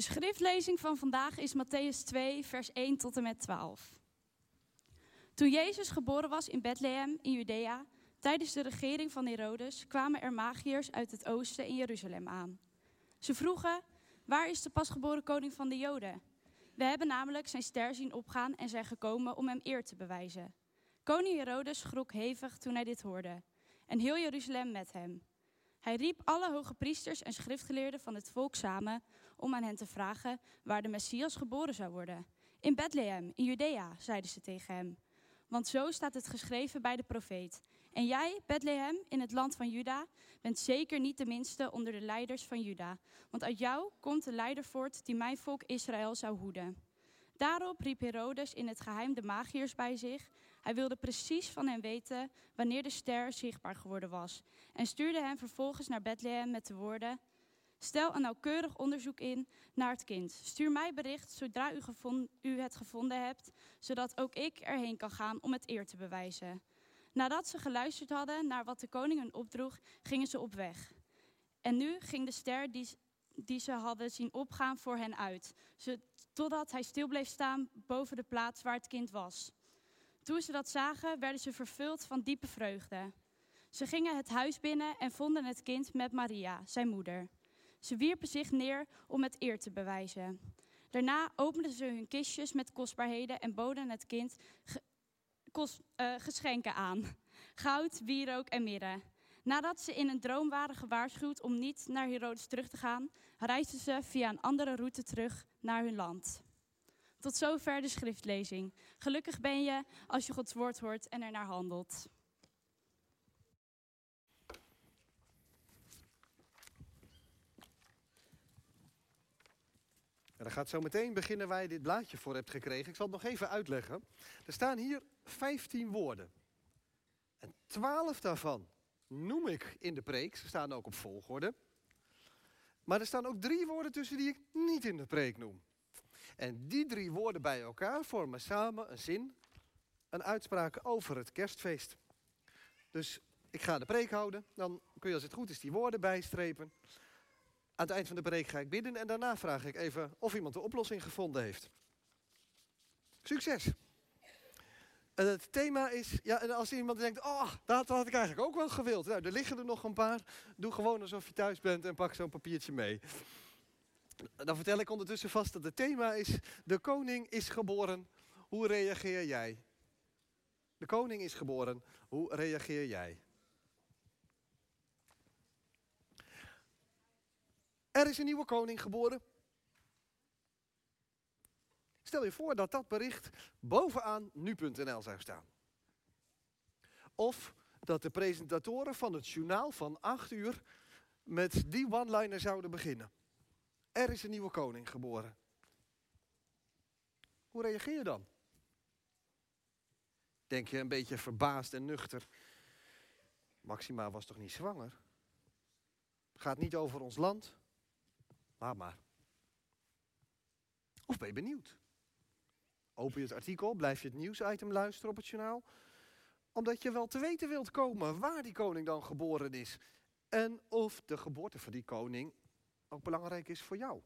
De schriftlezing van vandaag is Matthäus 2, vers 1 tot en met 12. Toen Jezus geboren was in Bethlehem in Judea, tijdens de regering van Herodes, kwamen er magiërs uit het oosten in Jeruzalem aan. Ze vroegen: Waar is de pasgeboren koning van de Joden? We hebben namelijk zijn ster zien opgaan en zijn gekomen om hem eer te bewijzen. Koning Herodes schrok hevig toen hij dit hoorde, en heel Jeruzalem met hem. Hij riep alle hoge priesters en schriftgeleerden van het volk samen om aan hen te vragen waar de Messias geboren zou worden. In Bethlehem, in Judea, zeiden ze tegen hem. Want zo staat het geschreven bij de profeet. En jij, Bethlehem, in het land van Juda, bent zeker niet de minste onder de leiders van Juda. Want uit jou komt de leider voort die mijn volk Israël zou hoeden. Daarop riep Herodes in het geheim de magiërs bij zich. Hij wilde precies van hen weten wanneer de ster zichtbaar geworden was. En stuurde hen vervolgens naar Bethlehem met de woorden: Stel een nauwkeurig onderzoek in naar het kind. Stuur mij bericht zodra u, u, het gevonden hebt, zodat ook ik erheen kan gaan om het eer te bewijzen. Nadat ze geluisterd hadden naar wat de koning hun opdroeg, gingen ze op weg. En nu ging de ster die, die ze hadden zien opgaan voor hen uit, totdat hij stil bleef staan boven de plaats waar het kind was. Toen ze dat zagen, werden ze vervuld van diepe vreugde. Ze gingen het huis binnen en vonden het kind met Maria, zijn moeder. Ze wierpen zich neer om het eer te bewijzen. Daarna openden ze hun kistjes met kostbaarheden en boden het kind uh, geschenken aan: goud, wierook en mirre. Nadat ze in een droom waren gewaarschuwd om niet naar Herodes terug te gaan, reisden ze via een andere route terug naar hun land. Tot zover de schriftlezing. Gelukkig ben je als je Gods woord hoort en er naar handelt. En dan gaat zo meteen beginnen waar je dit blaadje voor hebt gekregen. Ik zal het nog even uitleggen. Er staan hier 15 woorden. En 12 daarvan noem ik in de preek. Ze staan ook op volgorde. Maar er staan ook drie woorden tussen die ik niet in de preek noem. En die drie woorden bij elkaar vormen samen een zin, een uitspraak over het kerstfeest. Dus ik ga de preek houden, dan kun je als het goed is die woorden bijstrepen. Aan het eind van de preek ga ik bidden en daarna vraag ik even of iemand de oplossing gevonden heeft. Succes! Het thema is, ja, en als iemand denkt, oh, dat had ik eigenlijk ook wel gewild. Nou, er liggen er nog een paar. Doe gewoon alsof je thuis bent en pak zo'n papiertje mee. Dan vertel ik ondertussen vast dat het thema is, de koning is geboren. Hoe reageer jij? De koning is geboren. Hoe reageer jij? Er is een nieuwe koning geboren. Stel je voor dat dat bericht bovenaan nu.nl zou staan. Of dat de presentatoren van het journaal van 8 uur met die one-liner zouden beginnen. Er is een nieuwe koning geboren. Hoe reageer je dan? Denk je een beetje verbaasd en nuchter. Maxima was toch niet zwanger? Gaat niet over ons land? Laat maar. Of ben je benieuwd? Open je het artikel, blijf je het nieuwsitem luisteren op het journaal. Omdat je wel te weten wilt komen waar die koning dan geboren is. En of de geboorte van die koning ook belangrijk is voor jou.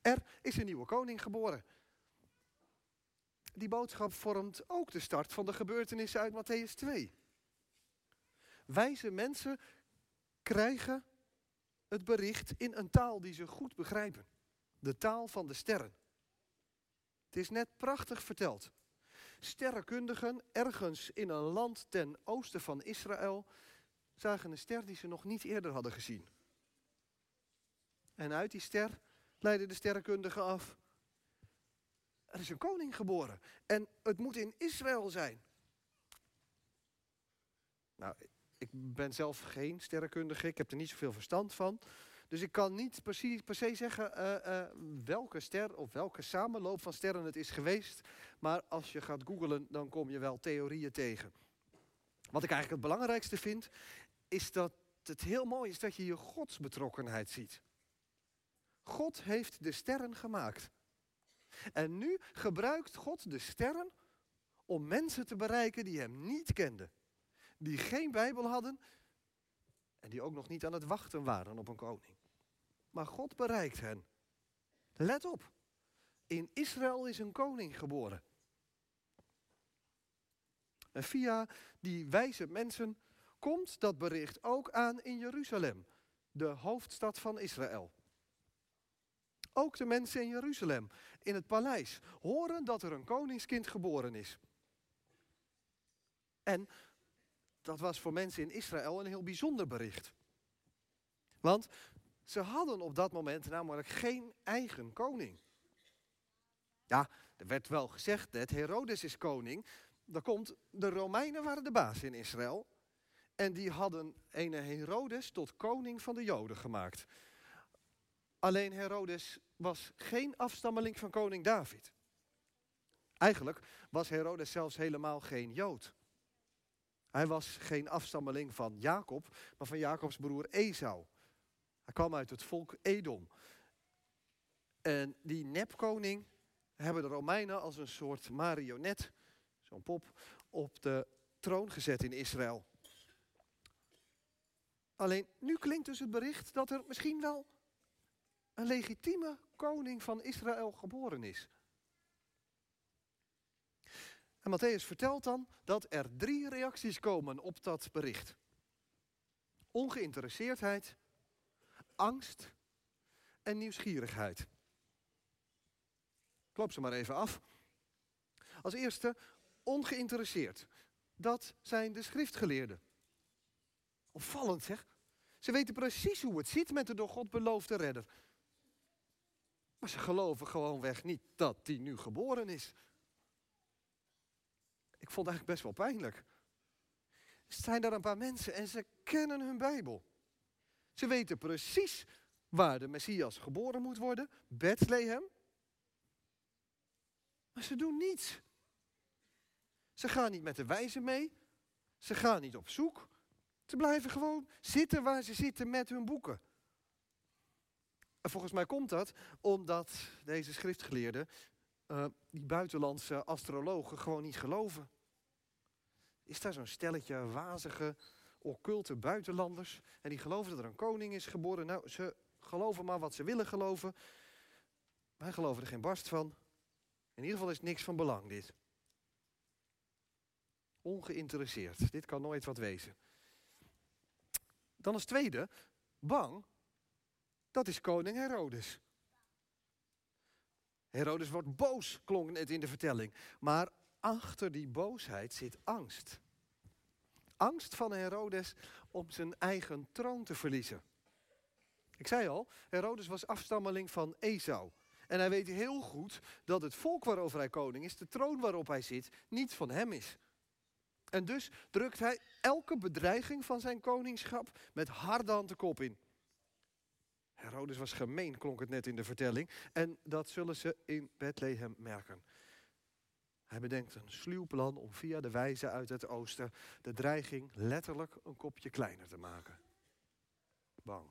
Er is een nieuwe koning geboren. Die boodschap vormt ook de start van de gebeurtenissen uit Matthäus 2. Wijze mensen krijgen het bericht in een taal die ze goed begrijpen. De taal van de sterren. Het is net prachtig verteld. Sterrenkundigen ergens in een land ten oosten van Israël zagen een ster die ze nog niet eerder hadden gezien. En uit die ster leidden de sterrenkundigen af. Er is een koning geboren en het moet in Israël zijn. Nou, ik ben zelf geen sterrenkundige, ik heb er niet zoveel verstand van. Dus ik kan niet precies, per se zeggen uh, uh, welke ster of welke samenloop van sterren het is geweest. Maar als je gaat googlen, dan kom je wel theorieën tegen. Wat ik eigenlijk het belangrijkste vind, is dat het heel mooi is dat je je godsbetrokkenheid ziet. God heeft de sterren gemaakt. En nu gebruikt God de sterren om mensen te bereiken die hem niet kenden die geen Bijbel hadden en die ook nog niet aan het wachten waren op een koning. Maar God bereikt hen. Let op. In Israël is een koning geboren. En via die wijze mensen komt dat bericht ook aan in Jeruzalem, de hoofdstad van Israël. Ook de mensen in Jeruzalem, in het paleis, horen dat er een koningskind geboren is. En dat was voor mensen in Israël een heel bijzonder bericht. Want ze hadden op dat moment namelijk geen eigen koning. Ja, er werd wel gezegd dat Herodes is koning. Dat komt, de Romeinen waren de baas in Israël. En die hadden een Herodes tot koning van de Joden gemaakt. Alleen Herodes was geen afstammeling van koning David. Eigenlijk was Herodes zelfs helemaal geen Jood. Hij was geen afstammeling van Jacob, maar van Jacobs broer Esau. Hij kwam uit het volk Edom. En die nepkoning hebben de Romeinen als een soort marionet, zo'n pop, op de troon gezet in Israël. Alleen nu klinkt dus het bericht dat er misschien wel een legitieme koning van Israël geboren is. En Matthäus vertelt dan dat er drie reacties komen op dat bericht. Ongeïnteresseerdheid, angst en nieuwsgierigheid. Klop ze maar even af. Als eerste, ongeïnteresseerd. Dat zijn de schriftgeleerden. Opvallend zeg. Ze weten precies hoe het zit met de door God beloofde redder. Maar ze geloven gewoonweg niet dat die nu geboren is. Ik vond het eigenlijk best wel pijnlijk. Er zijn daar een paar mensen en ze kennen hun Bijbel. Ze weten precies waar de Messias geboren moet worden, Bethlehem. Maar ze doen niets. Ze gaan niet met de wijze mee. Ze gaan niet op zoek. Ze blijven gewoon zitten waar ze zitten met hun boeken. En volgens mij komt dat omdat deze schriftgeleerden uh, die buitenlandse astrologen gewoon niet geloven. Is daar zo'n stelletje wazige, occulte buitenlanders en die geloven dat er een koning is geboren? Nou, ze geloven maar wat ze willen geloven. Wij geloven er geen barst van. In ieder geval is niks van belang dit. Ongeïnteresseerd. Dit kan nooit wat wezen. Dan als tweede, bang. Dat is koning Herodes. Herodes wordt boos, klonk net in de vertelling. Maar achter die boosheid zit angst. Angst van Herodes om zijn eigen troon te verliezen. Ik zei al, Herodes was afstammeling van Esau. En hij weet heel goed dat het volk waarover hij koning is, de troon waarop hij zit, niet van hem is. En dus drukt hij elke bedreiging van zijn koningschap met harde hand de kop in. Herodes was gemeen, klonk het net in de vertelling. En dat zullen ze in Bethlehem merken. Hij bedenkt een sluw plan om via de wijze uit het oosten de dreiging letterlijk een kopje kleiner te maken. Bang.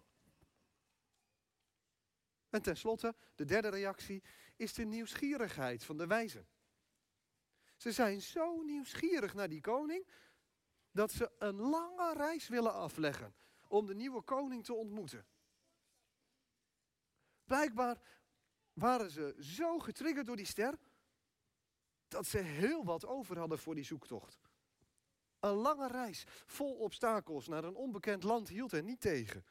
En tenslotte, de derde reactie, is de nieuwsgierigheid van de wijzen. Ze zijn zo nieuwsgierig naar die koning dat ze een lange reis willen afleggen om de nieuwe koning te ontmoeten. Blijkbaar waren ze zo getriggerd door die ster dat ze heel wat over hadden voor die zoektocht. Een lange reis vol obstakels naar een onbekend land hield hen niet tegen.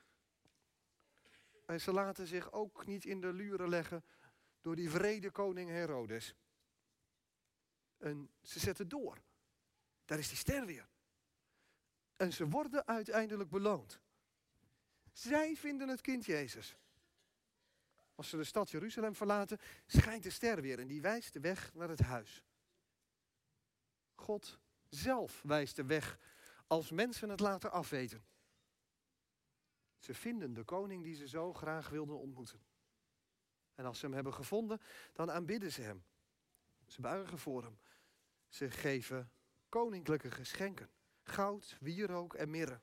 En ze laten zich ook niet in de luren leggen door die vrede koning Herodes. En ze zetten door. Daar is die ster weer. En ze worden uiteindelijk beloond. Zij vinden het kind Jezus. Als ze de stad Jeruzalem verlaten, schijnt de ster weer en die wijst de weg naar het huis. God zelf wijst de weg als mensen het laten afweten. Ze vinden de koning die ze zo graag wilden ontmoeten. En als ze hem hebben gevonden, dan aanbidden ze hem. Ze buigen voor hem. Ze geven koninklijke geschenken. Goud, wierook en mirre.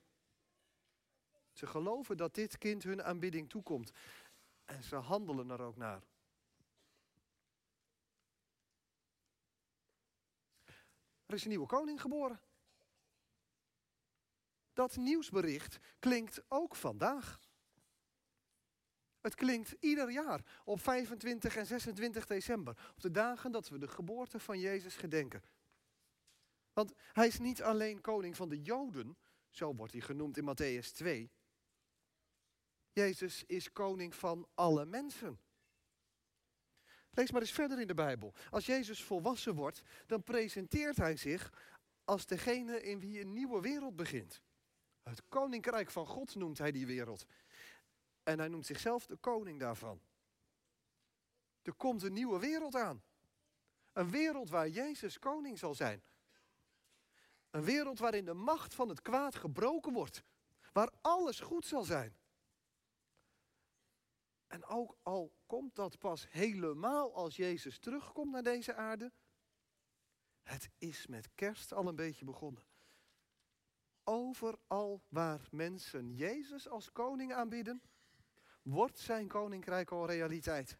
Ze geloven dat dit kind hun aanbidding toekomt. En ze handelen er ook naar. Er is een nieuwe koning geboren. Dat nieuwsbericht klinkt ook vandaag. Het klinkt ieder jaar op 25 en 26 december, op de dagen dat we de geboorte van Jezus gedenken. Want hij is niet alleen koning van de Joden, zo wordt hij genoemd in Matthäus 2. Jezus is koning van alle mensen. Lees maar eens verder in de Bijbel. Als Jezus volwassen wordt, dan presenteert hij zich als degene in wie een nieuwe wereld begint. Het koninkrijk van God noemt hij die wereld. En hij noemt zichzelf de koning daarvan. Er komt een nieuwe wereld aan. Een wereld waar Jezus koning zal zijn. Een wereld waarin de macht van het kwaad gebroken wordt. Waar alles goed zal zijn. En ook al komt dat pas helemaal als Jezus terugkomt naar deze aarde. Het is met kerst al een beetje begonnen. Overal waar mensen Jezus als koning aanbieden, wordt zijn koninkrijk al realiteit.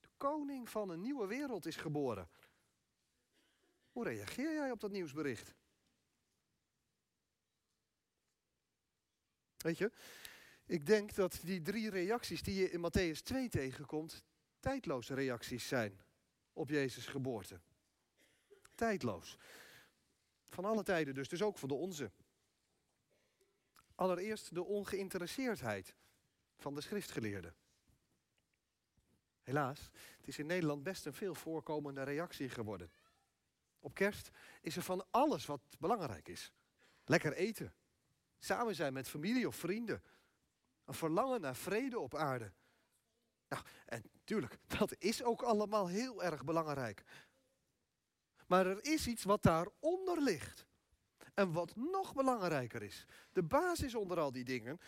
De koning van een nieuwe wereld is geboren. Hoe reageer jij op dat nieuwsbericht? Weet je, ik denk dat die drie reacties die je in Matthäus 2 tegenkomt, tijdloze reacties zijn op Jezus' geboorte. Tijdloos. Van alle tijden dus, dus ook van de onze. Allereerst de ongeïnteresseerdheid van de schriftgeleerden. Helaas, het is in Nederland best een veel voorkomende reactie geworden. Op kerst is er van alles wat belangrijk is. Lekker eten. Samen zijn met familie of vrienden. Een verlangen naar vrede op aarde. Nou, en tuurlijk, dat is ook allemaal heel erg belangrijk. Maar er is iets wat daaronder ligt. En wat nog belangrijker is. De basis onder al die dingen.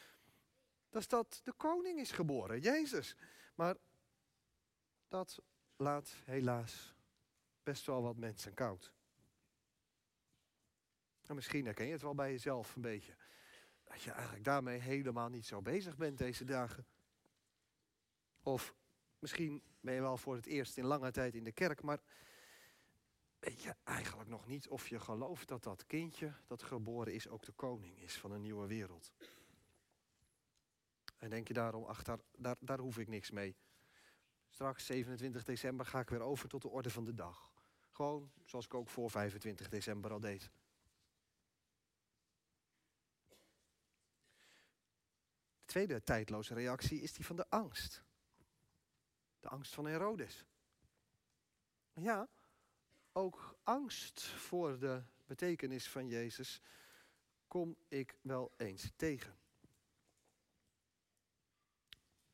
Dat is dat de koning is geboren, Jezus. Maar dat laat helaas best wel wat mensen koud. En misschien herken je het wel bij jezelf een beetje. Dat je eigenlijk daarmee helemaal niet zo bezig bent deze dagen. Of misschien ben je wel voor het eerst in lange tijd in de kerk, maar weet je eigenlijk nog niet of je gelooft dat dat kindje dat geboren is ook de koning is van een nieuwe wereld. En denk je daarom, ach, daar, daar, daar hoef ik niks mee. Straks, 27 december, ga ik weer over tot de orde van de dag. Gewoon zoals ik ook voor 25 december al deed. Tweede tijdloze reactie is die van de angst. De angst van Herodes. Ja, ook angst voor de betekenis van Jezus kom ik wel eens tegen.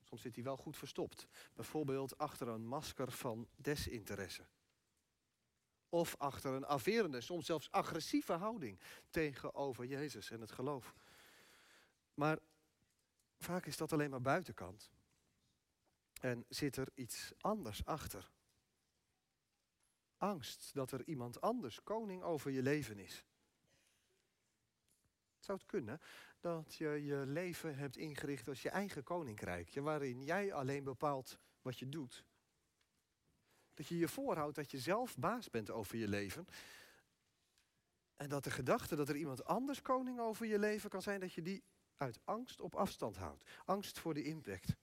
Soms zit hij wel goed verstopt. Bijvoorbeeld achter een masker van desinteresse. Of achter een averende, soms zelfs agressieve houding tegenover Jezus en het geloof. Maar vaak is dat alleen maar buitenkant. En zit er iets anders achter. Angst dat er iemand anders koning over je leven is. Zou het kunnen dat je je leven hebt ingericht als je eigen koninkrijk, waarin jij alleen bepaalt wat je doet? Dat je je voorhoudt dat je zelf baas bent over je leven. En dat de gedachte dat er iemand anders koning over je leven kan zijn, dat je die uit angst op afstand houdt. Angst voor de impact.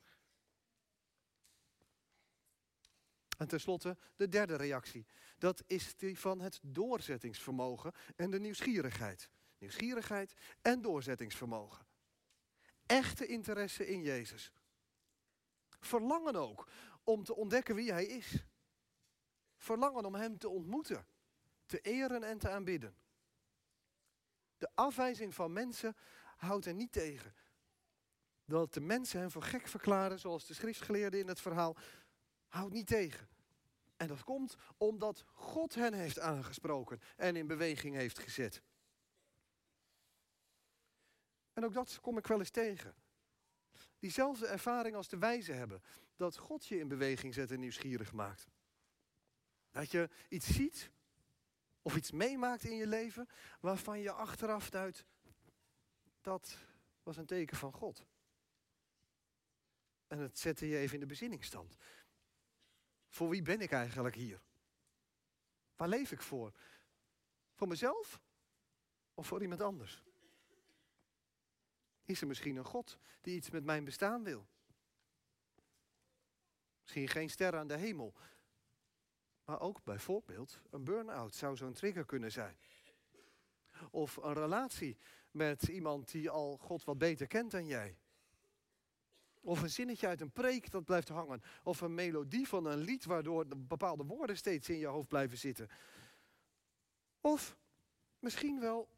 En tenslotte de derde reactie. Dat is die van het doorzettingsvermogen en de nieuwsgierigheid. Nieuwsgierigheid en doorzettingsvermogen. Echte interesse in Jezus. Verlangen ook om te ontdekken wie Hij is. Verlangen om Hem te ontmoeten, te eren en te aanbidden. De afwijzing van mensen houdt er niet tegen. Dat de mensen hem voor gek verklaren, zoals de schriftgeleerden in het verhaal, houdt niet tegen. En dat komt omdat God hen heeft aangesproken en in beweging heeft gezet. En ook dat kom ik wel eens tegen. Diezelfde ervaring als de wijzen hebben. Dat God je in beweging zet en nieuwsgierig maakt. Dat je iets ziet of iets meemaakt in je leven waarvan je achteraf duidt, dat was een teken van God. En het zette je even in de bezinningsstand. Voor wie ben ik eigenlijk hier? Waar leef ik voor? Voor mezelf of voor iemand anders? Is er misschien een God die iets met mijn bestaan wil? Misschien geen ster aan de hemel. Maar ook bijvoorbeeld een burn-out zou zo'n trigger kunnen zijn. Of een relatie met iemand die al God wat beter kent dan jij. Of een zinnetje uit een preek dat blijft hangen. Of een melodie van een lied waardoor bepaalde woorden steeds in je hoofd blijven zitten. Of misschien wel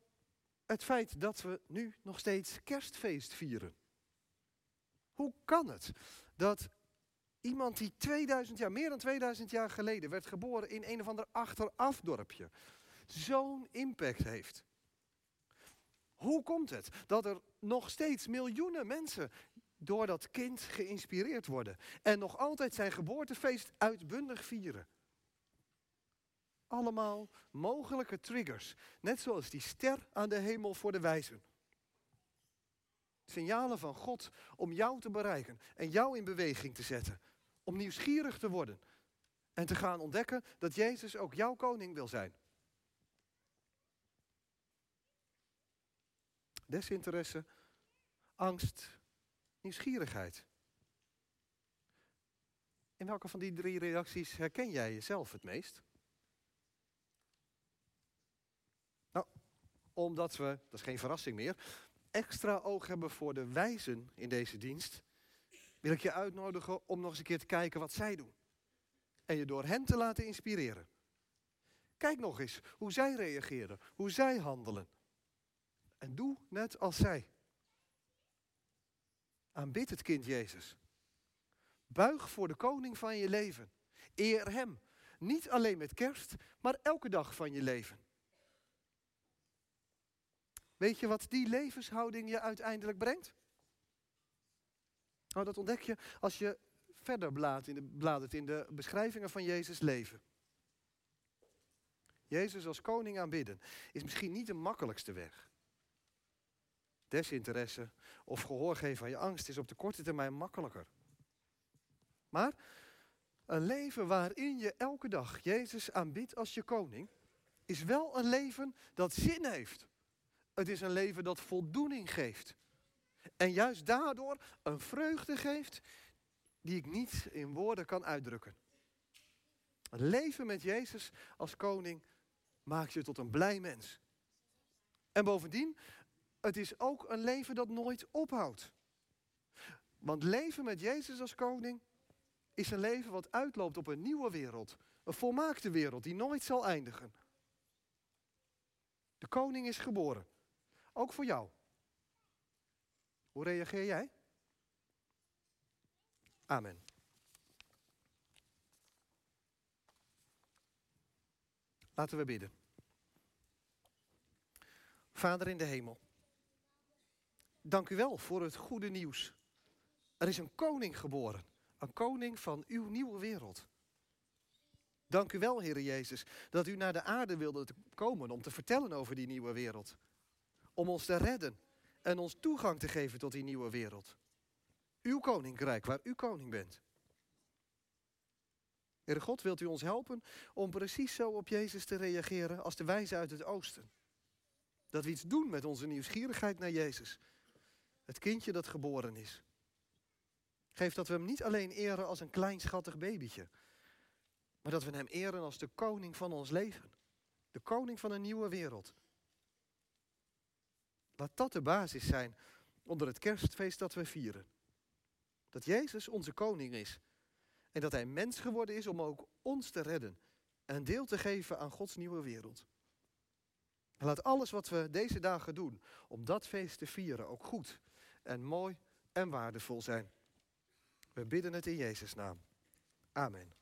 het feit dat we nu nog steeds kerstfeest vieren. Hoe kan het dat iemand die 2000 jaar, meer dan 2000 jaar geleden werd geboren in een of ander achterafdorpje, zo'n impact heeft? Hoe komt het dat er nog steeds miljoenen mensen door dat kind geïnspireerd worden en nog altijd zijn geboortefeest uitbundig vieren? Allemaal mogelijke triggers, net zoals die ster aan de hemel voor de wijzen. Signalen van God om jou te bereiken en jou in beweging te zetten. Om nieuwsgierig te worden en te gaan ontdekken dat Jezus ook jouw koning wil zijn. Desinteresse, angst, nieuwsgierigheid. In welke van die drie reacties herken jij jezelf het meest? Nou, omdat we, dat is geen verrassing meer, extra oog hebben voor de wijzen in deze dienst, wil ik je uitnodigen om nog eens een keer te kijken wat zij doen. En je door hen te laten inspireren. Kijk nog eens hoe zij reageren, hoe zij handelen. En doe net als zij. Aanbid het kind Jezus. Buig voor de koning van je leven. Eer hem. Niet alleen met kerst, maar elke dag van je leven. Weet je wat die levenshouding je uiteindelijk brengt? Nou, dat ontdek je als je verder bladert in, de, bladert in de beschrijvingen van Jezus' leven. Jezus als koning aanbidden is misschien niet de makkelijkste weg. Desinteresse of gehoor geven aan je angst is op de korte termijn makkelijker. Maar een leven waarin je elke dag Jezus aanbidt als je koning, is wel een leven dat zin heeft. Het is een leven dat voldoening geeft. En juist daardoor een vreugde geeft die ik niet in woorden kan uitdrukken. Een leven met Jezus als koning maakt je tot een blij mens. En bovendien, het is ook een leven dat nooit ophoudt. Want leven met Jezus als koning is een leven wat uitloopt op een nieuwe wereld. Een volmaakte wereld die nooit zal eindigen. De koning is geboren. Ook voor jou. Hoe reageer jij? Amen. Laten we bidden. Vader in de hemel, dank u wel voor het goede nieuws. Er is een koning geboren, een koning van uw nieuwe wereld. Dank u wel, Heer Jezus, dat u naar de aarde wilde komen om te vertellen over die nieuwe wereld. Om ons te redden en ons toegang te geven tot die nieuwe wereld. Uw koninkrijk, waar u koning bent. Heere God, wilt u ons helpen om precies zo op Jezus te reageren als de wijze uit het oosten? Dat we iets doen met onze nieuwsgierigheid naar Jezus. Het kindje dat geboren is. Geef dat we hem niet alleen eren als een klein schattig babytje. Maar dat we hem eren als de koning van ons leven. De koning van een nieuwe wereld. Laat dat de basis zijn onder het kerstfeest dat we vieren. Dat Jezus onze koning is. En dat hij mens geworden is om ook ons te redden. En deel te geven aan Gods nieuwe wereld. En laat alles wat we deze dagen doen om dat feest te vieren ook goed en mooi en waardevol zijn. We bidden het in Jezus' naam. Amen.